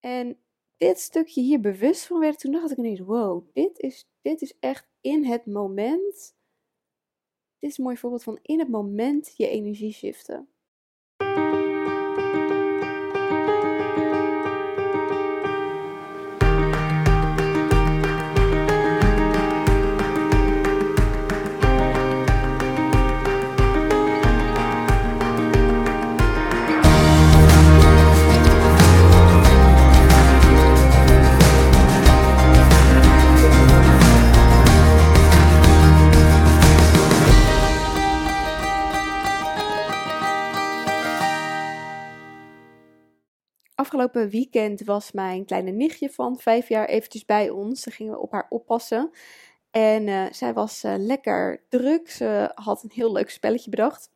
En dit stukje hier bewust van werd, toen dacht ik ineens, wow, dit is, dit is echt in het moment. Dit is een mooi voorbeeld van in het moment je energie shiften. Afgelopen weekend was mijn kleine nichtje van vijf jaar eventjes bij ons. Ze gingen we op haar oppassen. En uh, zij was uh, lekker druk. Ze had een heel leuk spelletje bedacht.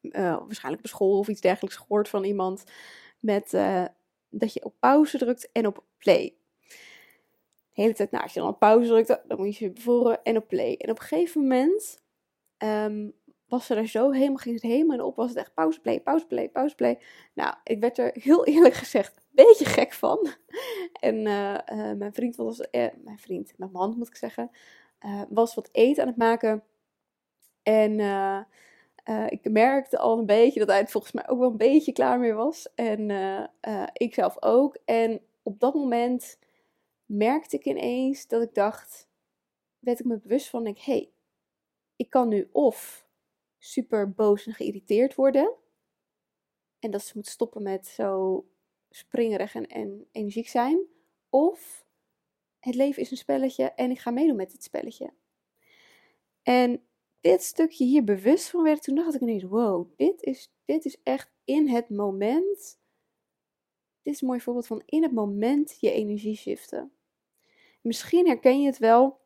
Uh, waarschijnlijk op school of iets dergelijks gehoord van iemand. Met dat je op pauze drukt en op play. De hele tijd, nou, als je dan op pauze drukt, dan moet je bevoren en op play. En op een gegeven moment um, was er zo helemaal, ging het helemaal op, was het echt pauze play, pauze play, pauze play. Nou, ik werd er heel eerlijk gezegd een beetje gek van. en uh, uh, mijn vriend was, uh, mijn vriend, mijn man moet ik zeggen, was wat eten aan het maken. En ik merkte al een beetje dat hij volgens mij ook wel een beetje klaar mee was. En ik zelf ook. En op dat moment merkte ik ineens dat ik dacht, werd ik me bewust van, denk, hé, hey, ik kan nu of super boos en geïrriteerd worden. En dat ze moet stoppen met zo springerig en, en energiek zijn. Of het leven is een spelletje en ik ga meedoen met dit spelletje. En dit stukje hier bewust van werd, toen dacht ik ineens, wow, dit is, dit is echt in het moment. Dit is een mooi voorbeeld van in het moment je energie shiften. Misschien herken je het wel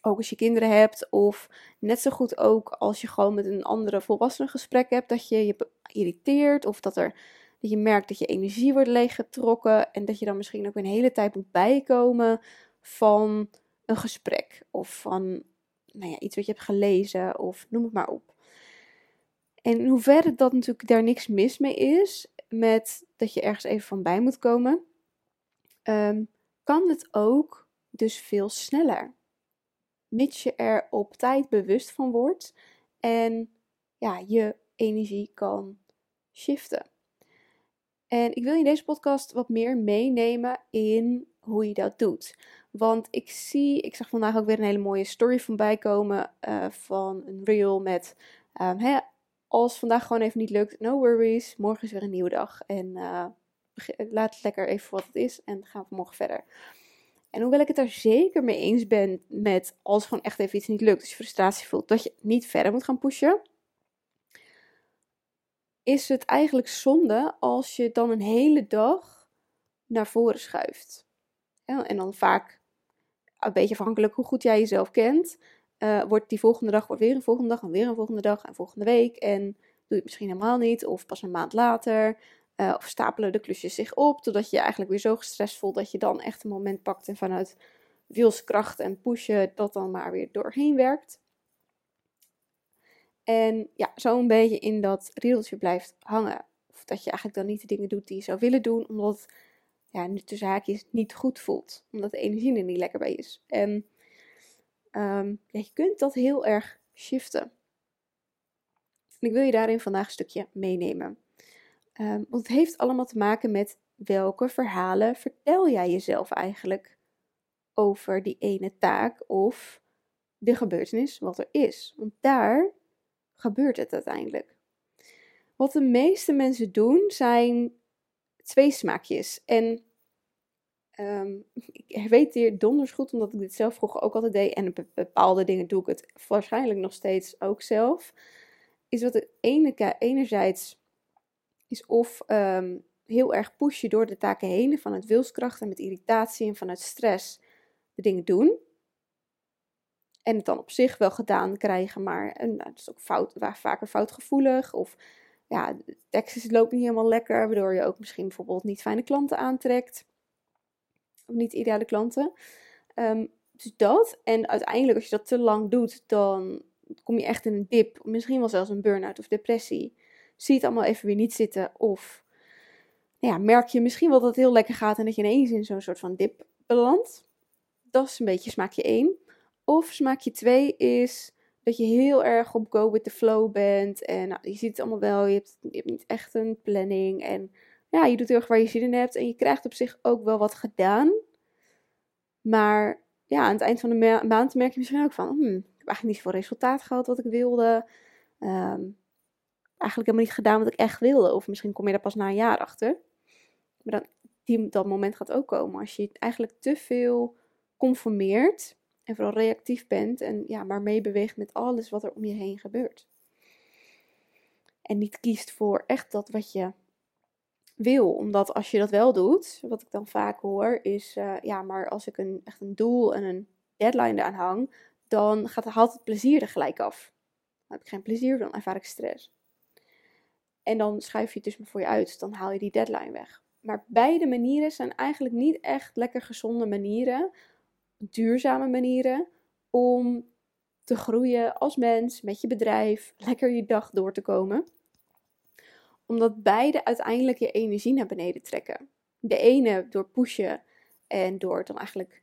ook als je kinderen hebt, of net zo goed ook als je gewoon met een andere volwassene gesprek hebt, dat je je irriteert of dat, er, dat je merkt dat je energie wordt leeggetrokken en dat je dan misschien ook een hele tijd moet bijkomen van een gesprek of van nou ja, iets wat je hebt gelezen of noem het maar op. En in hoeverre dat natuurlijk daar niks mis mee is, met dat je ergens even van bij moet komen, um, kan het ook dus veel sneller mits je er op tijd bewust van wordt en ja, je energie kan shiften. En ik wil je in deze podcast wat meer meenemen in hoe je dat doet. Want ik zie, ik zag vandaag ook weer een hele mooie story van bijkomen uh, van een reel met, um, als vandaag gewoon even niet lukt, no worries, morgen is weer een nieuwe dag. En uh, laat het lekker even wat het is en gaan we morgen verder. En hoewel ik het daar zeker mee eens ben met als gewoon echt even iets niet lukt, als je frustratie voelt, dat je niet verder moet gaan pushen, is het eigenlijk zonde als je dan een hele dag naar voren schuift. En dan vaak, een beetje afhankelijk hoe goed jij jezelf kent, uh, wordt die volgende dag wordt weer een volgende dag en weer een volgende dag en volgende week. En doe je het misschien helemaal niet of pas een maand later. Uh, of stapelen de klusjes zich op, totdat je je eigenlijk weer zo gestrest voelt dat je dan echt een moment pakt en vanuit wilskracht en pushen dat dan maar weer doorheen werkt. En ja, zo een beetje in dat riedeltje blijft hangen. Of dat je eigenlijk dan niet de dingen doet die je zou willen doen, omdat ja, tussen haakjes niet goed voelt. Omdat de energie er niet lekker bij is. En um, ja, je kunt dat heel erg shiften. En ik wil je daarin vandaag een stukje meenemen. Um, want het heeft allemaal te maken met welke verhalen vertel jij jezelf eigenlijk over die ene taak of de gebeurtenis wat er is. Want daar gebeurt het uiteindelijk. Wat de meeste mensen doen zijn twee smaakjes. En um, ik weet hier donders goed, omdat ik dit zelf vroeger ook altijd deed. En bepaalde dingen doe ik het waarschijnlijk nog steeds ook zelf. Is wat het ene, enerzijds is of ehm, heel erg pushen door de taken heen, vanuit wilskracht en met irritatie en vanuit stress de dingen doen. En het dan op zich wel gedaan krijgen, maar en, nou, is ook fout, vaker foutgevoelig. Of ja, de loopt niet helemaal lekker, waardoor je ook misschien bijvoorbeeld niet fijne klanten aantrekt. Of niet ideale klanten. Um, dus dat. En uiteindelijk, als je dat te lang doet, dan kom je echt in een dip. Misschien wel zelfs een burn-out of depressie zie het allemaal even weer niet zitten. Of ja, merk je misschien wel dat het heel lekker gaat en dat je ineens in zo'n soort van dip belandt. Dat is een beetje smaakje 1. Of smaakje 2 is dat je heel erg op go with the flow bent. En nou, je ziet het allemaal wel, je hebt, niet echt een planning. En ja, je doet heel erg waar je zin in hebt. En je krijgt op zich ook wel wat gedaan. Maar ja, aan het eind van de maand merk je misschien ook van... Hmm, ik heb eigenlijk niet zoveel resultaat gehad wat ik wilde. Um, eigenlijk helemaal niet gedaan wat ik echt wilde. Of misschien kom je daar pas na een jaar achter. Maar dan, die, dat moment gaat ook komen. Als je eigenlijk te veel conformeert en vooral reactief bent en ja, maar meebeweegt met alles wat er om je heen gebeurt. En niet kiest voor echt dat wat je wil. Omdat als je dat wel doet, wat ik dan vaak hoor, is uh, ja, maar als ik een, echt een doel en een deadline eraan hang, dan gaat, haalt het plezier er gelijk af. Dan heb ik geen plezier, dan ervaar ik stress. En dan schuif je het dus maar voor je uit, dan haal je die deadline weg. Maar beide manieren zijn eigenlijk niet echt lekker gezonde manieren, duurzame manieren om te groeien als mens, met je bedrijf, lekker je dag door te komen. Omdat beide uiteindelijk je energie naar beneden trekken. De ene door pushen en door dan eigenlijk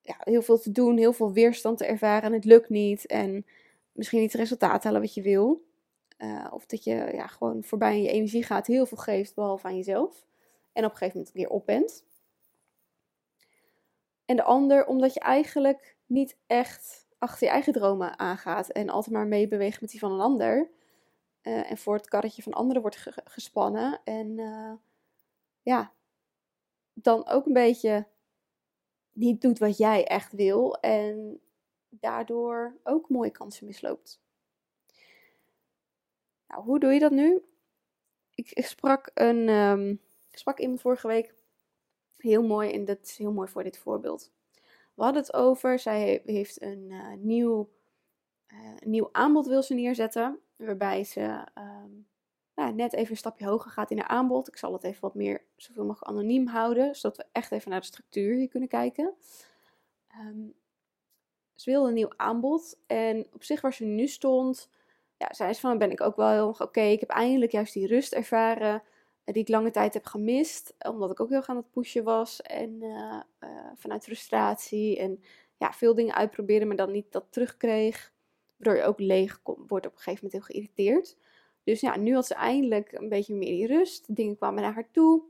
ja, heel veel te doen, heel veel weerstand te ervaren en het lukt niet. En misschien niet het resultaat halen wat je wil. Uh, of dat je ja, gewoon voorbij je energie gaat, heel veel geeft, behalve aan jezelf. En op een gegeven moment weer op bent. En de ander omdat je eigenlijk niet echt achter je eigen dromen aangaat. En altijd maar meebeweegt met die van een ander. Uh, en voor het karretje van anderen wordt ge gespannen. En uh, ja, dan ook een beetje niet doet wat jij echt wil. En daardoor ook mooie kansen misloopt. Nou, hoe doe je dat nu? Ik, sprak, een, um, sprak iemand vorige week heel mooi en dat is heel mooi voor dit voorbeeld. We hadden het over, zij heeft een uh, nieuw, uh, nieuw aanbod wil ze neerzetten, waarbij ze um, nou, net even een stapje hoger gaat in haar aanbod. Ik zal het even wat meer, zoveel mogelijk anoniem houden, zodat we echt even naar de structuur hier kunnen kijken. Um, ze wilde een nieuw aanbod en op zich waar ze nu stond, ja, zei ze van, ben ik ook wel heel oké, ik heb eindelijk juist die rust ervaren die ik lange tijd heb gemist, omdat ik ook heel gaan aan het pushen was en uh, uh, vanuit frustratie en ja, veel dingen uitproberen, maar dan niet dat terugkreeg, waardoor je ook leeg wordt op een gegeven moment heel geïrriteerd. Dus ja, nu had ze eindelijk een beetje meer die rust, dingen kwamen naar haar toe,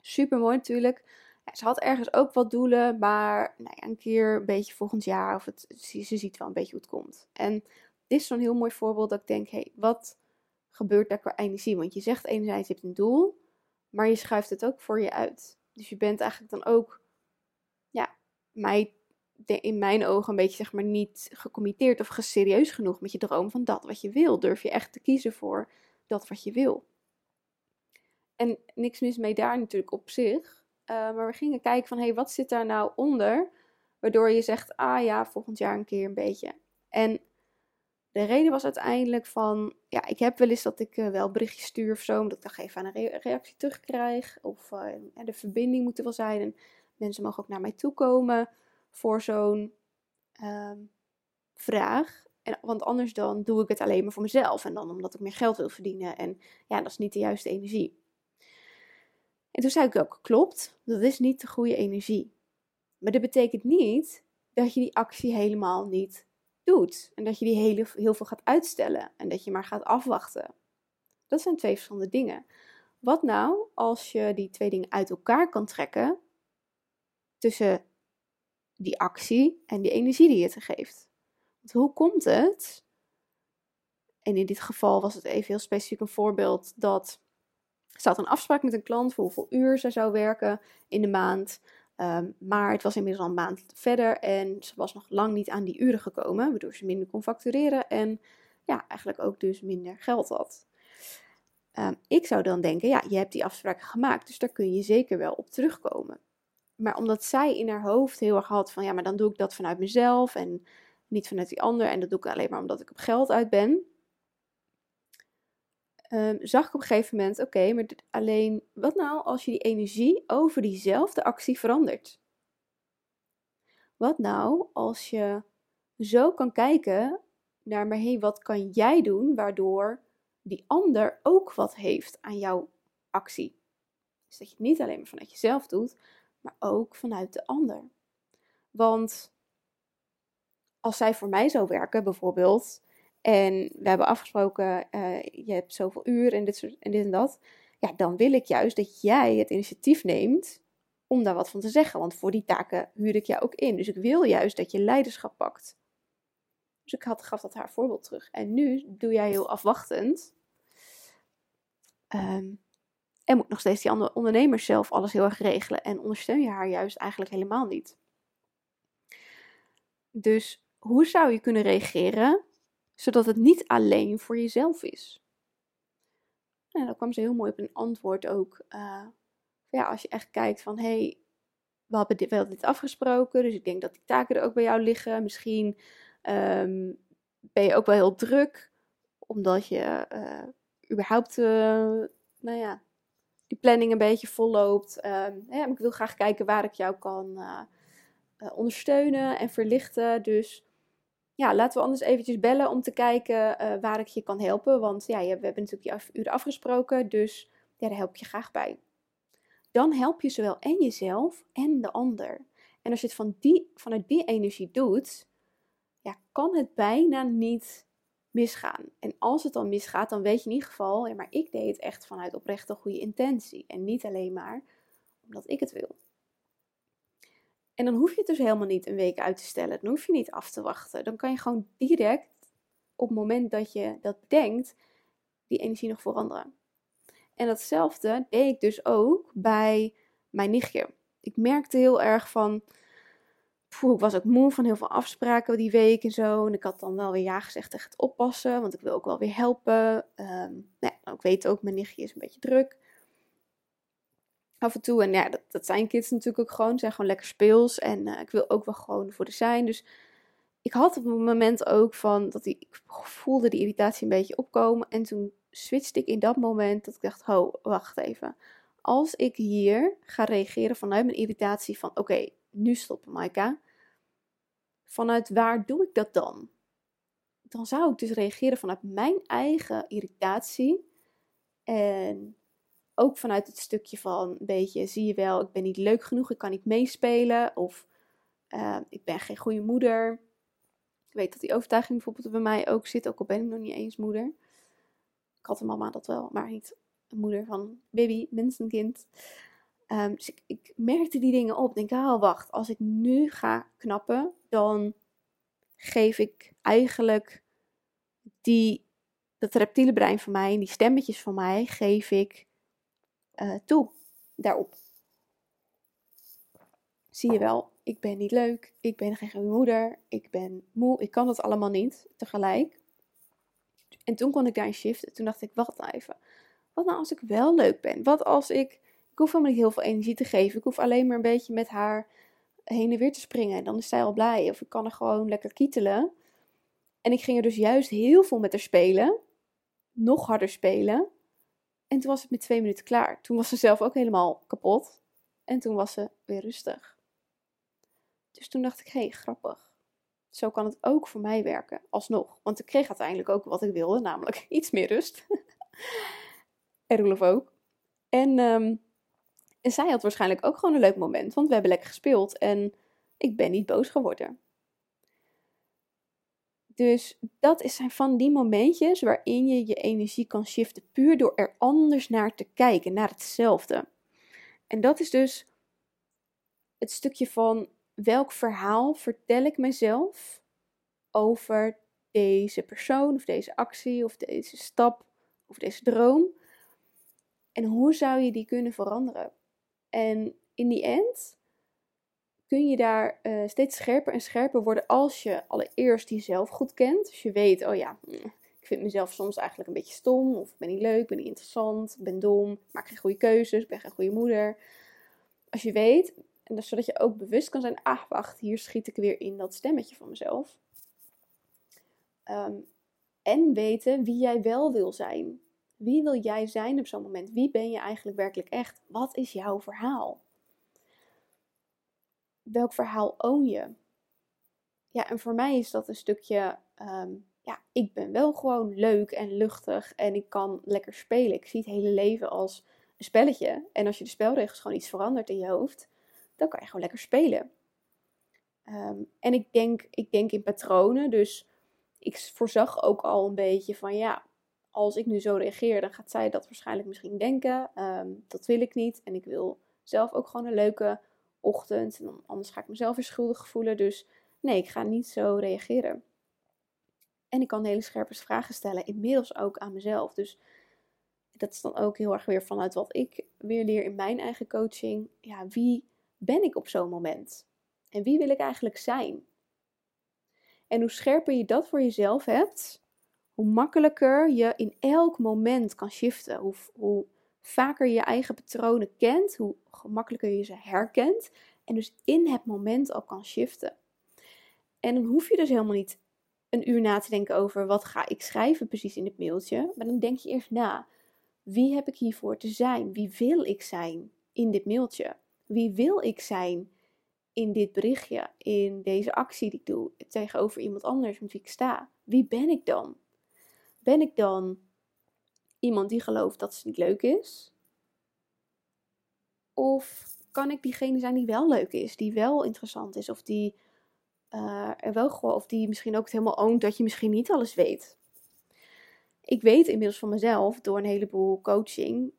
super mooi natuurlijk. Ja, ze had ergens ook wat doelen, maar nou ja, een keer een beetje volgend jaar, of het, ze ziet wel een beetje hoe het komt. En dit is zo'n heel mooi voorbeeld dat ik denk, hé, hey, wat gebeurt daar qua energie? Want je zegt enerzijds, je hebt een doel, maar je schuift het ook voor je uit. Dus je bent eigenlijk dan ook, ja, mij, in mijn ogen een beetje zeg maar niet gecommitteerd of geserieus genoeg met je droom van dat wat je wil. Durf je echt te kiezen voor dat wat je wil. En niks mis mee daar natuurlijk op zich. Uh, maar we gingen kijken van, hé, hey, wat zit daar nou onder? Waardoor je zegt, ah ja, volgend jaar een keer een beetje. En de reden was uiteindelijk van, ja, ik heb wel eens dat ik uh, wel berichtjes stuur of zo, omdat ik dan even een reactie terugkrijg. Of uh, de verbinding moet er wel zijn. En mensen mogen ook naar mij toe komen voor zo'n um, vraag. En, want anders dan doe ik het alleen maar voor mezelf. En dan omdat ik meer geld wil verdienen. En ja, dat is niet de juiste energie. En toen zei ik ook, klopt, dat is niet de goede energie. Maar dat betekent niet dat je die actie helemaal niet doet. En dat je die heel, heel veel gaat uitstellen en dat je maar gaat afwachten. Dat zijn twee verschillende dingen. Wat nou als je die twee dingen uit elkaar kan trekken tussen die actie en die energie die je te geeft? Want hoe komt het? En in dit geval was het even heel specifiek een voorbeeld dat ze had een afspraak met een klant voor hoeveel uur zij zou werken in de maand. Ehm, maar het was inmiddels al een maand verder en ze was nog lang niet aan die uren gekomen, waardoor ze minder kon factureren en ja, eigenlijk ook dus minder geld had. Um, ik zou dan denken, ja, je hebt die afspraken gemaakt, dus daar kun je zeker wel op terugkomen. Maar omdat zij in haar hoofd heel erg had van, ja, maar dan doe ik dat vanuit mezelf en niet vanuit die ander en dat doe ik alleen maar omdat ik op geld uit ben, um, zag ik op een gegeven moment, oké, maar alleen wat nou als je die energie over diezelfde actie verandert? Wat nou als je zo kan kijken naar, maar hé, hey, wat kan jij doen waardoor die ander ook wat heeft aan jouw actie? is dat je het niet alleen maar vanuit jezelf doet, maar ook vanuit de ander. Want als zij voor mij zou werken, bijvoorbeeld, en we hebben afgesproken, uh, je hebt zoveel uur en dit, en dit en dat, ja, dan wil ik juist dat jij het initiatief neemt om daar wat van te zeggen. Want voor die taken huur ik jou ook in. Dus ik wil juist dat je leiderschap pakt. Dus ik had, gaf dat haar voorbeeld terug. En nu doe jij heel afwachtend. Um, en moet nog steeds die andere ondernemers zelf alles heel erg regelen. En ondersteun je haar juist eigenlijk helemaal niet. Dus hoe zou je kunnen reageren zodat het niet alleen voor jezelf is? En dan kwam ze heel mooi op een antwoord ook. Uh, ja, als je echt kijkt van hé, hey, we hebben dit, wel dit afgesproken, dus ik denk dat die taken er ook bij jou liggen. Misschien um, ben je ook wel heel druk, omdat je uh, überhaupt, uh, nou ja, die planning een beetje vol loopt. Um, ik wil graag kijken waar ik jou kan ondersteunen en verlichten. Dus ja, laten we anders eventjes bellen om te kijken waar ik je kan helpen. Want ja, we hebben natuurlijk die uur afgesproken, dus ja, daar help je graag bij dan help je zowel en jezelf en de ander. En als je het van die, vanuit die energie doet, ja, kan het bijna niet misgaan. En als het dan misgaat, dan weet je in ieder geval, ja, maar ik deed het echt vanuit oprechte goede intentie. En niet alleen maar omdat ik het wil. En dan hoef je het dus helemaal niet een week uit te stellen. Dan hoef je niet af te wachten. Dan kan je gewoon direct op het moment dat je dat denkt, die energie nog veranderen. En datzelfde deed ik dus ook bij mijn nichtje. Ik merkte heel erg van. Ik was ook moe van heel veel afspraken die week en zo. En ik had dan wel weer ja gezegd tegen het oppassen, want ik wil ook wel weer helpen. Um, nou ja, ik weet ook, mijn nichtje is een beetje druk. Af en toe. En ja, dat, dat zijn kids natuurlijk ook gewoon. Ze zijn gewoon lekker speels. En uh, ik wil ook wel gewoon voor de zijn. Dus ik had op een moment ook van dat die, ik voelde die irritatie een beetje opkomen. En toen switchte ik in dat moment dat ik dacht, ho, wacht even. Als ik hier ga reageren vanuit mijn irritatie van, oké, nu stoppen Maika. Vanuit waar doe ik dat dan? Dan zou ik dus reageren vanuit mijn eigen irritatie. En ook vanuit het stukje van, een beetje, zie je wel, ik ben niet leuk genoeg, ik kan niet meespelen. Of uh, ik ben geen goede moeder. Ik weet dat die overtuiging bijvoorbeeld bij mij ook zit, ook al ben ik nog niet eens moeder. Ik had een mama dat wel, maar niet een moeder van baby, mensenkind. Um, dus ik, merkte die dingen op. Denk, oh wacht, als ik nu ga knappen, dan geef ik eigenlijk die, dat reptiele brein van mij, die stemmetjes van mij, geef ik uh, toe daarop. Zie je wel, ik ben niet leuk, ik ben geen moeder, ik ben moe, ik kan dat allemaal niet tegelijk. En toen kon ik daarin shiften. Toen dacht ik, wacht nou even. Wat nou als ik wel leuk ben? Wat als ik... Ik hoef helemaal niet heel veel energie te geven. Ik hoef alleen maar een beetje met haar heen en weer te springen. En dan is zij al blij. Of ik kan er gewoon lekker kietelen. En ik ging er dus juist heel veel met haar spelen. Nog harder spelen. En toen was het met twee minuten klaar. Toen was ze zelf ook helemaal kapot. En toen was ze weer rustig. Dus toen dacht ik, hé, hey, grappig zo kan het ook voor mij werken, alsnog. Want ik kreeg uiteindelijk ook wat ik wilde, namelijk iets meer rust. en Roelof ook. En, um, en zij had waarschijnlijk ook gewoon een leuk moment, want we hebben lekker gespeeld en ik ben niet boos geworden. Dus dat zijn van die momentjes waarin je je energie kan shiften, puur door er anders naar te kijken, naar hetzelfde. En dat is dus het stukje van welk verhaal vertel ik mezelf over deze persoon of deze actie of deze stap of deze droom? En hoe zou je die kunnen veranderen? En in die end kun je daar uh, steeds scherper en scherper worden als je allereerst jezelf goed kent. Dus je weet, oh ja, mm, ik vind mezelf soms eigenlijk een beetje stom, of ben niet leuk, ben niet interessant, ben dom, maak geen goede keuzes, ben geen goede moeder. Als je weet, en dus zodat je ook bewust kan zijn, ah wacht, hier schiet ik weer in dat stemmetje van mezelf. Ehm, en weten wie jij wel wil zijn. Wie wil jij zijn op zo'n moment? Wie ben je eigenlijk werkelijk echt? Wat is jouw verhaal? Welk verhaal own je? Ja, en voor mij is dat een stukje, ehm, ja, ik ben wel gewoon leuk en luchtig en ik kan lekker spelen. Ik zie het hele leven als een spelletje. En als je de spelregels gewoon iets verandert in je hoofd, dan kan je gewoon lekker spelen. Ehm, en ik denk, ik denk in patronen, dus ik voorzag ook al een beetje van ja, als ik nu zo reageer, dan gaat zij dat waarschijnlijk misschien denken. Ehm, dat wil ik niet. En ik wil zelf ook gewoon een leuke ochtend. En anders ga ik mezelf weer schuldig voelen. Dus nee, ik ga niet zo reageren. En ik kan hele scherpe vragen stellen, inmiddels ook aan mezelf. Dus dat is dan ook heel erg weer vanuit wat ik weer leer in mijn eigen coaching. Ja, wie ben ik op zo'n moment? En wie wil ik eigenlijk zijn? En hoe scherper je dat voor jezelf hebt, hoe makkelijker je in elk moment kan shiften. Hoe, hoe vaker je eigen patronen kent, hoe gemakkelijker je ze herkent. En dus in het moment al kan shiften. En dan hoef je dus helemaal niet een uur na te denken over wat ga ik schrijven precies in het mailtje. Maar dan denk je eerst na. Wie heb ik hiervoor te zijn? Wie wil ik zijn in dit mailtje? Wie wil ik zijn in dit berichtje, in deze actie die ik doe, tegenover iemand anders met wie ik sta? Wie ben ik dan? Ben ik dan iemand die gelooft dat ze niet leuk is? Of kan ik diegene zijn die wel leuk is, die wel interessant is, of die er wel gewoon, of die misschien ook het helemaal oont dat je misschien niet alles weet? Ik weet inmiddels van mezelf door een heleboel coaching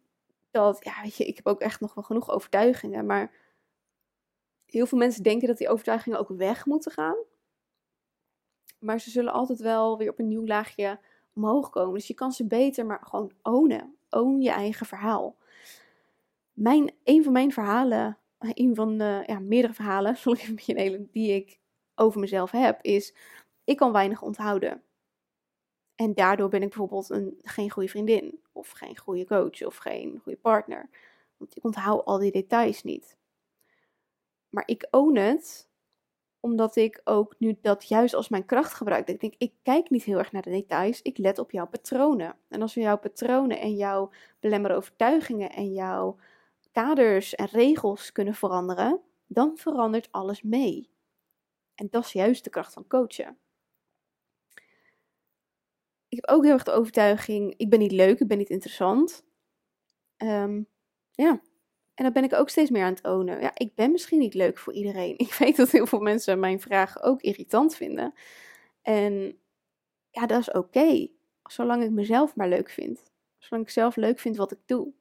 dat, ja, weet je, ik heb ook echt nog wel genoeg overtuigingen, maar heel veel mensen denken dat die overtuigingen ook weg moeten gaan. Maar ze zullen altijd wel weer op een nieuw laagje omhoog komen. Dus je kan ze beter maar gewoon ownen. Own je eigen verhaal. Mijn, een van mijn verhalen, een van de ja, meerdere verhalen, die ik over mezelf heb, is ik kan weinig onthouden. En daardoor ben ik bijvoorbeeld een, geen goede vriendin, of geen goede coach, of geen goede partner. Want ik onthoud al die details niet. Maar ik own het omdat ik ook nu dat juist als mijn kracht gebruik. Ik denk, ik kijk niet heel erg naar de details, ik let op jouw patronen. En als we jouw patronen en jouw belemmerende overtuigingen en jouw kaders en regels kunnen veranderen, dan verandert alles mee. En dat is juist de kracht van coachen. Ik heb ook heel erg de overtuiging, ik ben niet leuk, ik ben niet interessant. Um, ja, en dat ben ik ook steeds meer aan het ownen. Ja, ik ben misschien niet leuk voor iedereen. Ik weet dat heel veel mensen mijn vragen ook irritant vinden. En ja, dat is oké. zolang ik mezelf maar leuk vind. Zolang ik zelf leuk vind wat ik doe.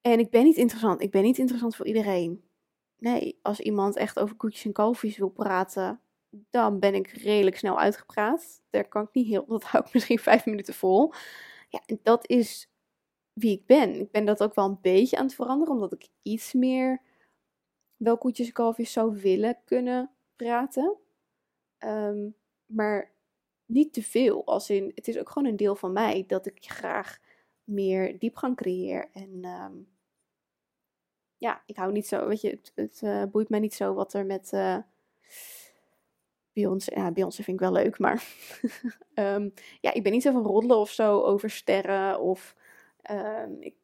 En ik ben niet interessant. Ik ben niet interessant voor iedereen. Nee, als iemand echt over koetjes en kalfjes wil praten, dan ben ik redelijk snel uitgepraat. Daar kan ik niet heel, dat hou ik misschien vijf minuten vol. Ja, dat is wie ik ben. Ik ben dat ook wel een beetje aan het veranderen, omdat ik iets meer wel koetjes en kalfjes zou willen kunnen praten. Ehm, maar niet te veel. Als in, het is ook gewoon een deel van mij dat ik graag meer diepgang creëer. En ehm, ja, ik hou niet zo, weet je, het, het uh, boeit mij niet zo wat er met uh, Beyoncé, ja, Beyoncé vind ik wel leuk, maar um, ja, ik ben niet zo van roddelen of zo over sterren of Ehm, ik,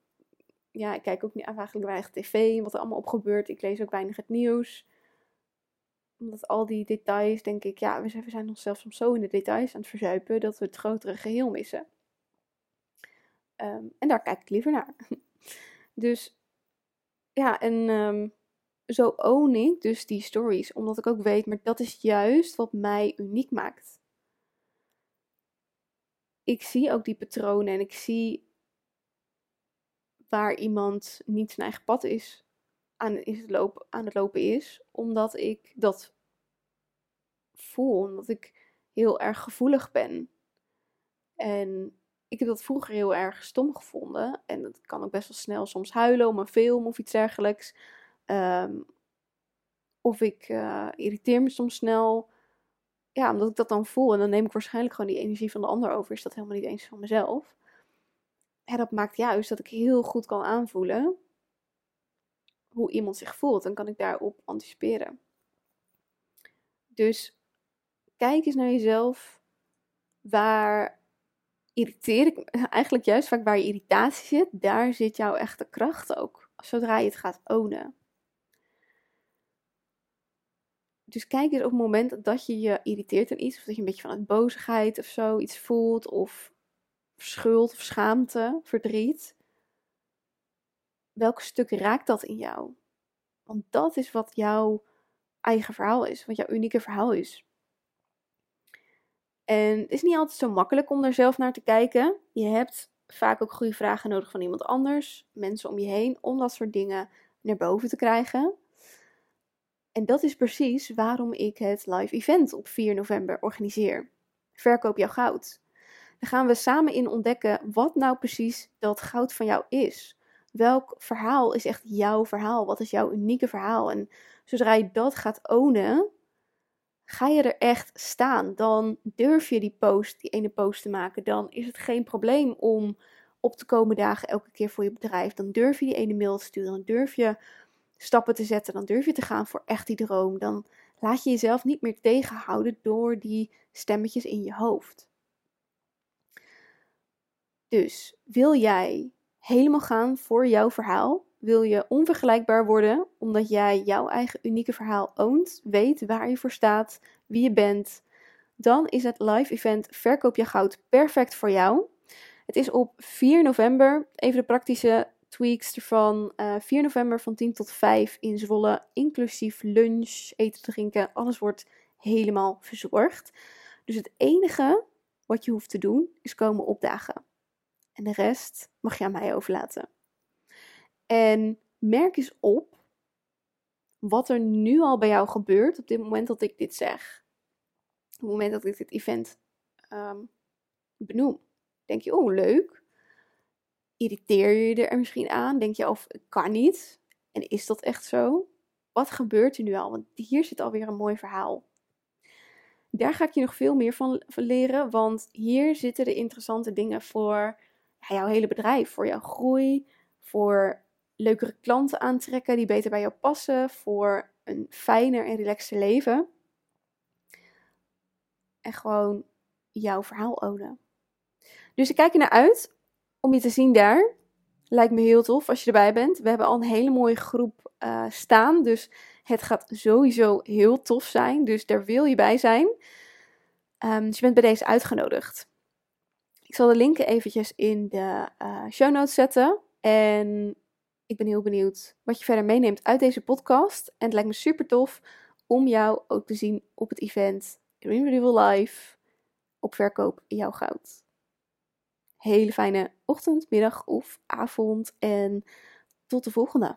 ja, ik kijk ook niet eigenlijk weinig tv wat er allemaal op gebeurt. Ik lees ook weinig het nieuws. Omdat al die details, denk ik, ja, we zijn, we zijn onszelf soms zo in de details aan het verzuipen dat we het grotere geheel missen. Ehm, en daar kijk ik liever naar. dus ja, en um, zo own ik dus die stories, omdat ik ook weet, maar dat is juist wat mij uniek maakt. Ik zie ook die patronen en ik zie waar iemand niet zijn eigen pad is aan, is het lopen, aan het lopen is, omdat ik dat voel, omdat ik heel erg gevoelig ben. En ik heb dat vroeger heel erg stom gevonden. En dat kan ook best wel snel soms huilen om een film of iets dergelijks. Ehm, of ik uh, irriteer me soms snel. Ja, omdat ik dat dan voel. En dan neem ik waarschijnlijk gewoon die energie van de ander over. Is dat helemaal niet eens van mezelf en dat maakt juist dat ik heel goed kan aanvoelen hoe iemand zich voelt. En kan ik daarop anticiperen. Dus kijk eens naar jezelf. Waar irriteer ik eigenlijk juist vaak waar je irritatie zit, daar zit jouw echte kracht ook. Zodra je het gaat ownen. Dus kijk eens op het moment dat je je irriteert aan iets, of dat je een beetje van het bozigheid of zo iets voelt, of schuld of schaamte, verdriet. welk stuk raakt dat in jou? Want dat is wat jouw eigen verhaal is, wat jouw unieke verhaal is. En het is niet altijd zo makkelijk om daar zelf naar te kijken. Je hebt vaak ook goede vragen nodig van iemand anders, mensen om je heen, om dat soort dingen naar boven te krijgen. En dat is precies waarom ik het live event op 4 november organiseer. Verkoop jouw goud. Dan gaan we samen in ontdekken wat nou precies dat goud van jou is. Welk verhaal is echt jouw verhaal? Wat is jouw unieke verhaal? En zodra je dat gaat ownen, ga je er echt staan. Dan durf je die post, die ene post te maken. Dan is het geen probleem om op te komen dagen elke keer voor je bedrijf. Dan durf je die ene mail te sturen. Dan durf je stappen te zetten. Dan durf je te gaan voor echt die droom. Dan laat je jezelf niet meer tegenhouden door die stemmetjes in je hoofd. Dus wil jij helemaal gaan voor jouw verhaal? Wil je onvergelijkbaar worden omdat jij jouw eigen unieke verhaal oont, weet waar je voor staat, wie je bent? Dan is het live event Verkoop je goud perfect voor jou. Het is op 4 november. Even de praktische tweaks ervan. Uh, eh, 4 november van 10 tot 5 in Zwolle, inclusief lunch, eten, drinken. Alles wordt helemaal verzorgd. Dus het enige wat je hoeft te doen is komen opdagen. En de rest mag je aan mij overlaten. En merk eens op wat er nu al bij jou gebeurt op dit moment dat ik dit zeg. Op het moment dat ik dit event um, benoem. Denk je, oh leuk. Irriteer je er misschien aan? Denk je, of kan niet? En is dat echt zo? Wat gebeurt er nu al? Want hier zit alweer een mooi verhaal. Daar ga ik je nog veel meer van leren, want hier zitten de interessante dingen voor jouw hele bedrijf, voor jouw groei, voor leukere klanten aantrekken die beter bij jou passen, voor een fijner en relaxter leven. En gewoon jouw verhaal ownen. Dus ik kijk er naar uit om je te zien daar. Lijkt me heel tof als je erbij bent. We hebben al een hele mooie groep uh, staan. Dus het gaat sowieso heel tof zijn. Dus daar wil je bij zijn. Um, dus je bent bij deze uitgenodigd. Ik zal de linken eventjes in de uh, show notes zetten. En ik ben heel benieuwd wat je verder meeneemt uit deze podcast. En het lijkt me super tof om jou ook te zien op het event Dream Renewal Live op verkoop jouw goud. Hele fijne ochtend, middag of avond en tot de volgende.